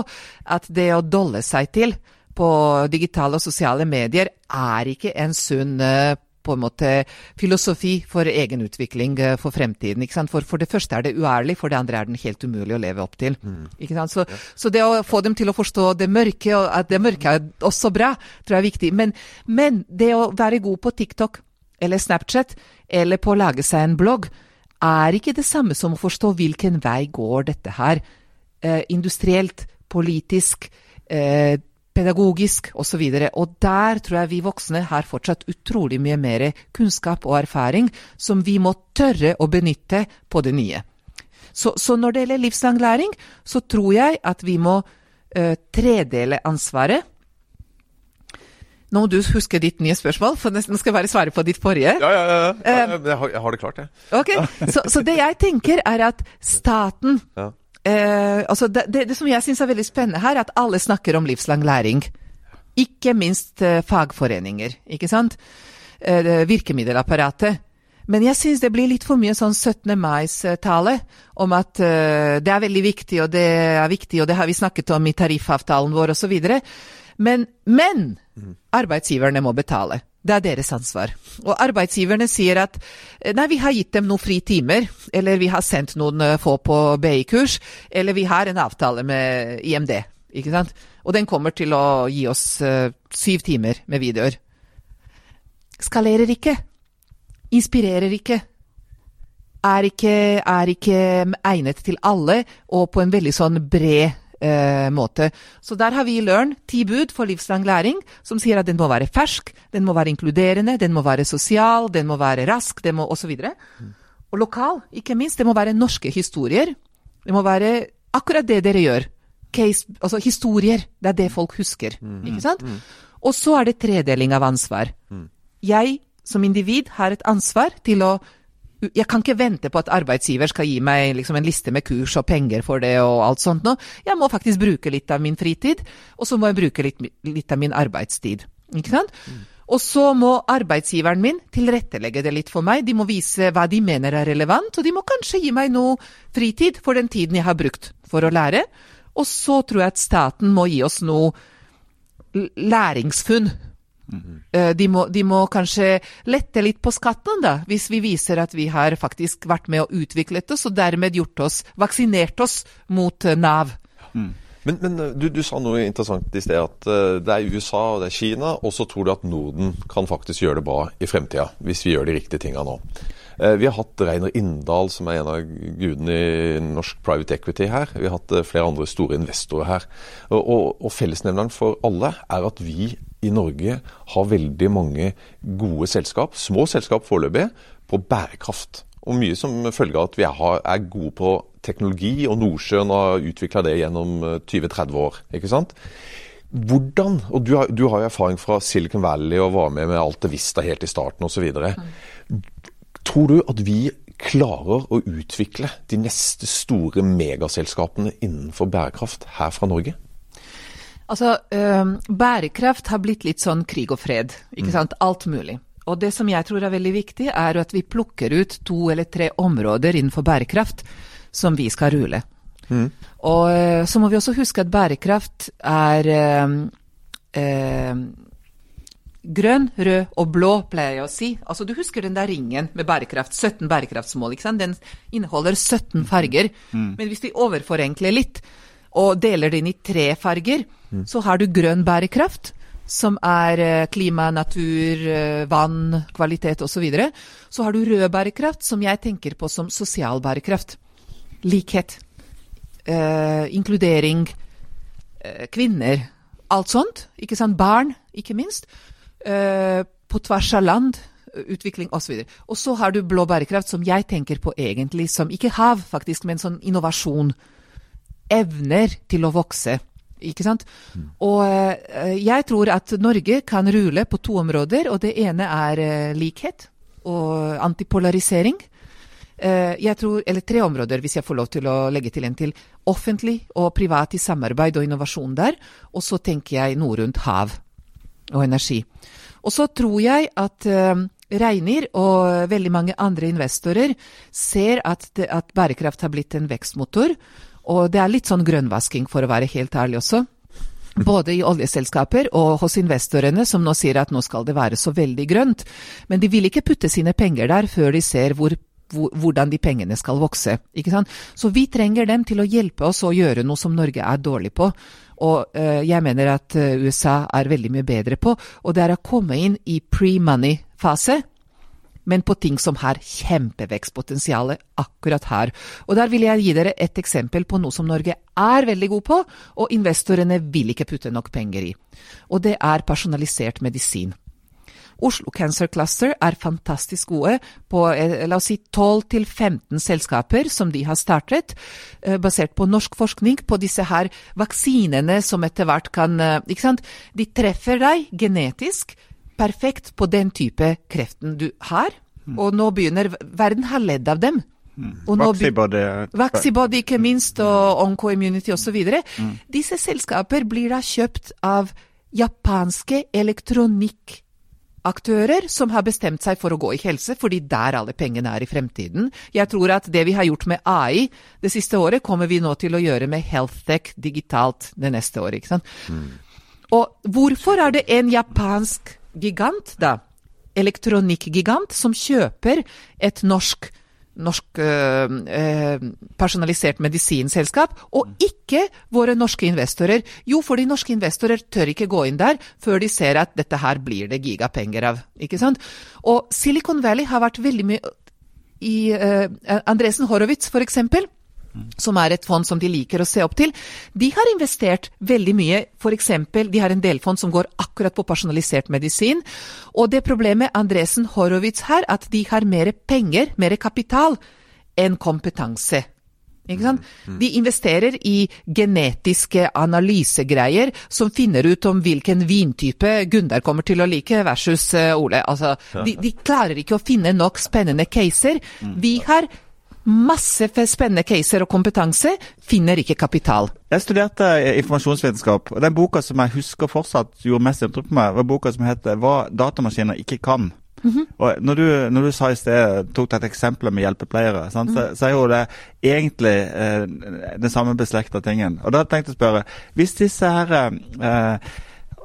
at det å dolle seg til på digitale og sosiale medier er ikke en sunn eh, på en måte filosofi for egen utvikling eh, for fremtiden. ikke sant? For, for det første er det uærlig, for det andre er den helt umulig å leve opp til. ikke sant? Så, så det å få dem til å forstå det mørke, og at det mørke er også bra, tror jeg er viktig. Men, men det å være god på TikTok eller Snapchat, eller på å lage seg en blogg, er ikke det samme som å forstå hvilken vei går dette her. Eh, industrielt, politisk, eh, pedagogisk osv. Og, så og der tror jeg vi voksne har fortsatt utrolig mye mer kunnskap og erfaring som vi må tørre å benytte på det nye. Så, så når det gjelder livslang læring, så tror jeg at vi må eh, tredele ansvaret. Nå må du huske ditt nye spørsmål, for nå skal jeg bare svare på ditt forrige. Ja, ja, ja. ja jeg, har, jeg, har, det klart, jeg. Ok, så, så, det jeg tenker, er at staten ja Eh, altså det, det, det, som jeg syns er veldig spennende her, er at alle snakker om livslang læring. Ikke minst eh, fagforeninger, ikke sant. Eh, virkemiddelapparatet. Men jeg syns det blir litt for mye sånn 17. mais-tale om at uh, det er veldig viktig, og det er viktig, og det har vi snakket om i tariffavtalen vår osv. Men, men arbeidsgiverne må betale. Det er deres ansvar. Og arbeidsgiverne sier at eh, nei, vi har gitt dem noen fri timer, eller vi har sendt noen eh, få på BI-kurs, eller vi har en avtale med IMD. ikke sant? Og den kommer til å gi oss uh, syv timer med videoer. Skalerer ikke. Inspirerer ikke. Er ikke, er ikke egnet til alle, og på en veldig sånn bred eh, måte. Så der har vi Learn ti bud for livslang læring, som sier at den må være fersk, den må være inkluderende, den må være sosial, den må være rask, den må osv. Og, og lokal, ikke minst. Det må være norske historier. Det må være akkurat det dere gjør. Case, altså historier. Det er det folk husker. Mm. Ikke sant? Mm. Og så er det tredeling av ansvar. Mm. Jeg som individ har et ansvar til å jeg kan ikke vente på at arbeidsgiver skal gi meg liksom en liste med kurs og penger for det og alt sånt noe. Jeg må faktisk bruke litt av min fritid, og så må jeg bruke litt, litt av min arbeidstid. Ikke sant? Mm. Og så må arbeidsgiveren min tilrettelegge det litt for meg. De må vise hva de mener er relevant, og de må kanskje gi meg noe fritid for den tiden jeg har brukt for å lære. Og så tror jeg at staten må gi oss noe læringsfunn. De, må, de, må, kanskje lette litt på skatten, da, hvis vi viser at vi har faktisk vært med og utviklet oss, og dermed gjort oss, vaksinert oss mot eh, Nav. Mm. Men, men eh, du, du, sa noe interessant i sted, at det er USA og det er Kina, og så tror du at Norden kan faktisk gjøre det bra i fremtida, hvis vi gjør de riktige tinga nå. Vi har hatt Reiner Inndal, som er en av gudene i norsk private equity her. Vi har hatt flere andre store investorer her. Og, og, og fellesnevneren for alle er at vi i Norge har veldig mange gode selskap, små selskap foreløpig, på bærekraft. Og mye som følge av at vi er gode på teknologi, og Nordsjøen har utvikla det gjennom 20-30 eh, år. ikke sant? Hvordan, og du har, du har, jo erfaring fra Silicon Valley og var med med Alta Vista helt i starten osv. Tror du at vi klarer å utvikle de neste store megaselskapene innenfor bærekraft her fra Norge? Altså, øh, bærekraft har blitt litt sånn krig og fred. ikke mm. sant? Alt mulig. Og det som jeg tror er veldig viktig, er at vi plukker ut to eller tre områder innenfor bærekraft som vi skal rulle. Mm. Og øh, så må vi også huske at bærekraft er øh, øh, grønn, rød og blå, pleier jeg å si. Altså, du husker den der ringen med bærekraft, 17 bærekraftsmål, ikke sant? Den inneholder 17 farger. Mm. Men hvis vi overforenkler litt, og deler det inn i tre farger, mm. så har du grønn bærekraft, som er eh, klima, natur, eh, vann, kvalitet osv. Så, videre. så har du rød bærekraft, som jeg tenker på som sosial bærekraft. Likhet. Eh, inkludering. Eh, kvinner. Alt sånt. Ikke sant? Barn, ikke minst. Eh, på tvers av land utvikling osv. Og, og så har du blå bærekraft, som jeg tenker på egentlig som ikke hav, faktisk, men sånn innovasjon evner til å vokse. Ikke sant? Mm. Og uh, jeg tror at Norge kan rule på to områder, og det ene er uh, likhet og antipolarisering. Uh, jeg tror, eller tre områder, hvis jeg får lov til å legge til en til. Offentlig og privat i samarbeid og innovasjon der. Og så tenker jeg noe rundt hav og energi. Og så tror jeg at Reinir og veldig mange andre investorer ser at, det, at bærekraft har blitt en vekstmotor. Og det er litt sånn grønnvasking, for å være helt ærlig også. Både i oljeselskaper og hos investorene, som nå sier at nå skal det være så veldig grønt. Men de vil ikke putte sine penger der før de ser hvor hvordan de pengene skal vokse. ikke sant? Så vi trenger dem til å hjelpe oss å gjøre noe som Norge er dårlig på. Og uh, jeg mener at uh, USA er veldig mye bedre på, og det er å komme inn i pre-money-fase men på ting som har kjempevekstpotensial akkurat her. Og Der vil jeg gi dere et eksempel på noe som Norge er veldig god på, og investorene vil ikke putte nok penger i. Og det er personalisert medisin. Oslo Cancer Cluster er fantastisk gode på eh, la oss si 12-15 selskaper som de har startet, eh, basert på norsk forskning på disse her vaksinene som etter hvert kan eh, ikke sant? De treffer deg genetisk perfekt på den type kreften du har. Mm. Og nå begynner Verden har ledd av dem. Mm. Vaxibody. Vaxibody, ikke minst, og Onco-immunity osv. Mm. Disse selskaper blir da kjøpt av japanske elektronikkaktører som har bestemt seg for å gå i helse, fordi der alle pengene er i fremtiden. Jeg tror at det vi har gjort med AI det siste året, kommer vi nå til å gjøre med HealthTech digitalt det neste året. ikke sant? Mm. Og hvorfor er det en japansk gigant, da, elektronikkgigant, som kjøper et norsk norsk øh, personalisert medisinselskap, og ikke våre norske investorer. Jo, fordi norske investorer tør ikke gå inn der før de ser at dette her blir det gigapenger av. ikke sant? Og Silicon Valley har vært veldig mye i øh, Andresen Horowitz, for eksempel som er et fond som de liker å se opp til, de har investert veldig mye. F.eks. de har en delfond som går akkurat på personalisert medisin. Og det problemet Andresen Horowitz har, at de har mer penger, mer kapital, enn kompetanse. Ikke sant? Mm. De investerer i genetiske analysegreier som finner ut om hvilken vintype Gundar kommer til å like versus eh, Ole. Altså, de, de klarer ikke å finne nok spennende caser. Mm. Vi har masse spennende caser og kompetanse, finner ikke kapital. Jeg studerte informasjonsvitenskap, og den boka som jeg husker fortsatt gjorde mest inntrykk på meg, var boka som heter 'Hva datamaskiner ikke kan'. Mm -hmm. Og når du, når du, sa i sted, tok et eksempel med hjelpepleiere, sant, mm. så, så, er jo det egentlig eh, den samme beslekta tingen. Og da tenkte jeg å spørre, hvis disse her eh,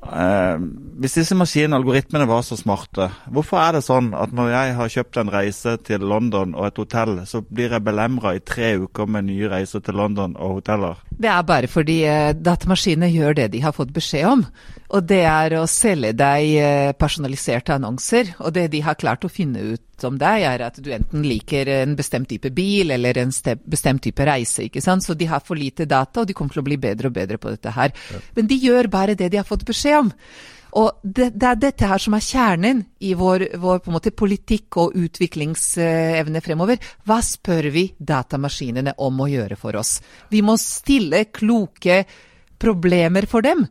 Eh, hvis disse maskinene algoritmene var så smarte, hvorfor er det sånn at når jeg har kjøpt en reise til London og et hotell, så blir jeg belemra i tre uker med nye reiser til London og hoteller? Det er bare fordi eh, datamaskinene gjør det de har fått beskjed om. Og det er å selge deg eh, personaliserte annonser. Og det de har klart å finne ut om deg, er at du enten liker en bestemt type bil eller en bestemt type reise. ikke sant? Så de har for lite data, og de kommer til å bli bedre og bedre på dette her. Ja. Men de gjør bare det de har fått beskjed om. Og det, det, er dette her som er kjernen i vår, vår måte, politikk og utviklingsevne fremover. Hva spør vi datamaskinene om å gjøre for oss? Vi må stille kloke problemer for dem.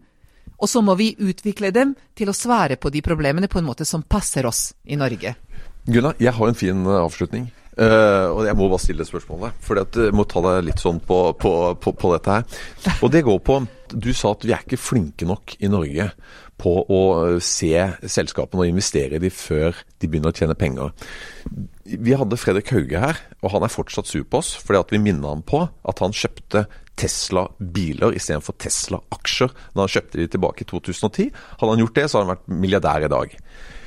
Og så må vi utvikle dem til å svare på de problemene på en måte som passer oss i Norge. Gunnar, jeg har en fin eh, avslutning. Uh, og jeg må bare stille spørsmålet, for jeg må ta deg litt sånn på, på, på, på, dette her. Og det går på Du sa at vi er ikke flinke nok i Norge på å se selskapene og investere i dem før de begynner å tjene penger. Vi hadde Fredrik Hauge her, og han er fortsatt sur på oss fordi at vi minner ham på at han kjøpte Tesla-biler istedenfor Tesla-aksjer da han kjøpte de tilbake i 2010. Hadde han gjort det, så hadde han vært milliardær i dag.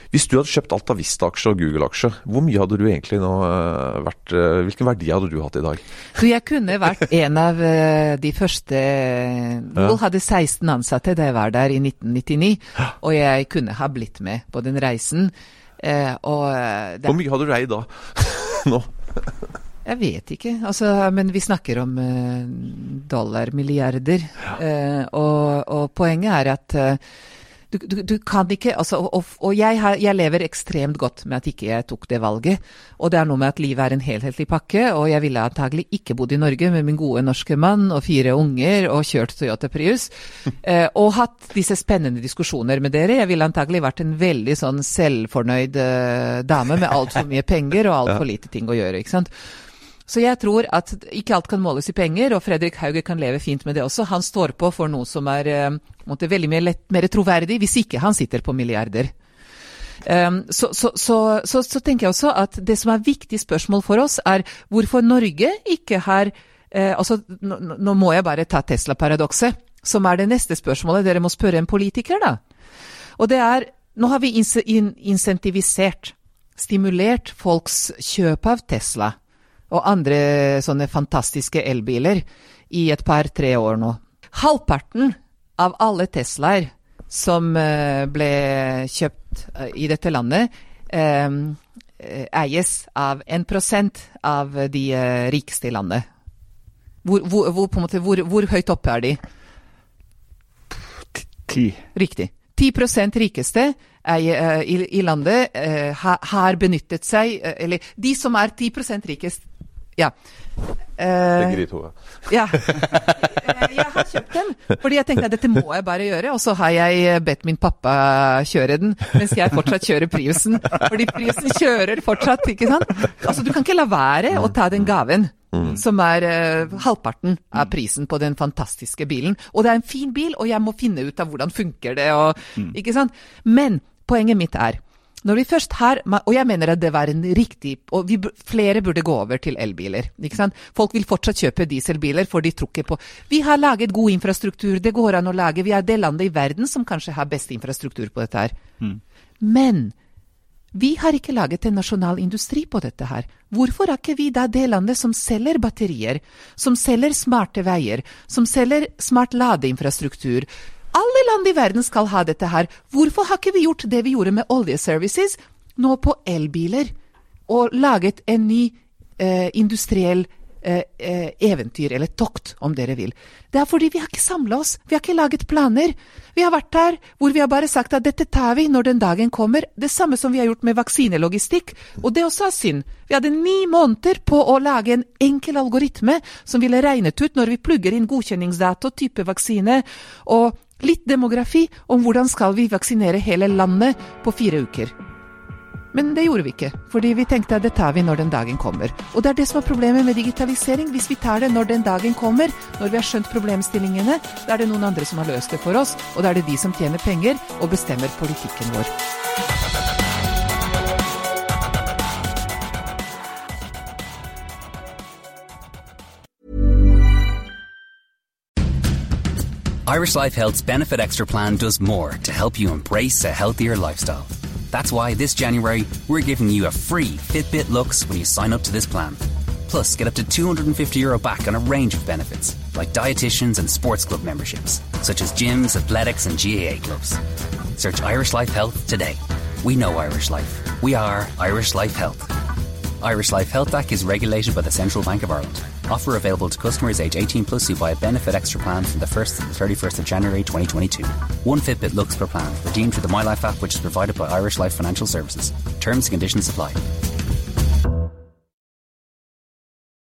Hvis du hadde kjøpt Altavista-aksjer og Google-aksjer, hvor mye hadde du egentlig nå eh, vært eh, Hvilken verdi hadde du hatt i dag? Så jeg kunne vært en av eh, de første Google hadde 16 ansatte da jeg var der i 1999, og jeg kunne ha blitt med på den reisen. Og Hvor mye hadde du rei da? *laughs* nå? Jeg vet ikke, altså, men vi snakker om dollarmilliarder. Ja. Og, og, poenget er at du, du, du, kan ikke altså, Og, og jeg, har, jeg, lever ekstremt godt med at ikke jeg tok det valget. Og det er noe med at livet er en helhetlig pakke, og jeg ville antagelig ikke bodd i Norge med min gode norske mann og fire unger og kjørt Toyota Prius. *laughs* eh, og hatt disse spennende diskusjoner med dere. Jeg ville antagelig vært en veldig sånn selvfornøyd eh, dame med altfor mye penger og altfor lite ting å gjøre. ikke sant? Så jeg tror at ikke alt kan måles i penger, og Fredrik Hauge kan leve fint med det også. Han står på for noe som er måtte, veldig mer, lett, mer, troverdig, hvis ikke han sitter på milliarder. Um, så, så, så, så, tenker jeg også at det som er viktig spørsmål for oss, er hvorfor Norge ikke har eh, altså, nå, nå, må jeg bare ta Tesla-paradokset. som er det neste spørsmålet dere må spørre en politiker, da. Og det er Nå har vi ins in insentivisert, stimulert folks kjøp av Tesla og andre sånne fantastiske elbiler i et par-tre år nå. Halvparten av alle Teslaer som uh, ble kjøpt uh, i dette landet, um, eies av 1 av de rikeste i landet. Hvor, hvor, hvor, måte, hvor, høyt oppe er de? Ti. Riktig. 10 rikeste i landet har benyttet seg Eller de som er 10% rikest, ja. Uh, ja. *laughs* Jeg har kjøpt den, fordi jeg tenkte at dette må jeg bare gjøre. Og så har jeg bedt min pappa kjøre den, mens jeg fortsatt kjører Priusen. Fordi Priusen kjører fortsatt, ikke sant. Altså, du kan ikke la være å ta den gaven. Mm. Som er uh, halvparten av prisen på den fantastiske bilen. Og det er en fin bil, og jeg må finne ut av hvordan funker det, og, mm. ikke sant. Men poenget mitt er når vi først har, Og jeg mener at det var en riktig Og vi, flere burde gå over til elbiler. ikke sant? Folk vil fortsatt kjøpe dieselbiler, for de tror ikke på Vi har laget god infrastruktur, det går an å lage. Vi er det landet i verden som kanskje har best infrastruktur på dette her. Mm. Men vi har ikke laget en nasjonal industri på dette her. Hvorfor er ikke vi da det landet som selger batterier, som selger smarte veier, som selger smart ladeinfrastruktur? Alle land i verden skal ha dette her. Hvorfor har ikke vi gjort det vi gjorde med oljeservices, nå på elbiler, og laget en ny eh, industriell eh, eh, eventyr, eller tokt, om dere vil? Det er fordi vi har ikke samla oss, vi har ikke laget planer. Vi har vært der hvor vi har bare sagt at dette tar vi når den dagen kommer. Det samme som vi har gjort med vaksinelogistikk, og det også er synd. Vi hadde ni måneder på å lage en enkel algoritme som ville regnet ut når vi plugger inn godkjenningsdato, type vaksine, og Litt demografi om hvordan skal vi vaksinere hele landet på fire uker. Men det gjorde vi ikke, fordi vi tenkte at det tar vi når den dagen kommer. Og det er det som er problemet med digitalisering. Hvis vi tar det når den dagen kommer, når vi har skjønt problemstillingene, da er det noen andre som har løst det for oss, og da er det de som tjener penger og bestemmer politikken vår. Irish Life Health's Benefit Extra plan does more to help you embrace a healthier lifestyle. That's why this January, we're giving you a free Fitbit Lux when you sign up to this plan. Plus, get up to 250 euro back on a range of benefits, like dietitians and sports club memberships, such as gyms, athletics, and GAA clubs. Search Irish Life Health today. We know Irish Life. We are Irish Life Health. Irish Life Health Act is regulated by the Central Bank of Ireland. Offer available to customers age 18 plus who buy a benefit extra plan from the 1st to the 31st of January 2022. One Fitbit Lux per plan, redeemed through the MyLife app which is provided by Irish Life Financial Services. Terms and conditions apply.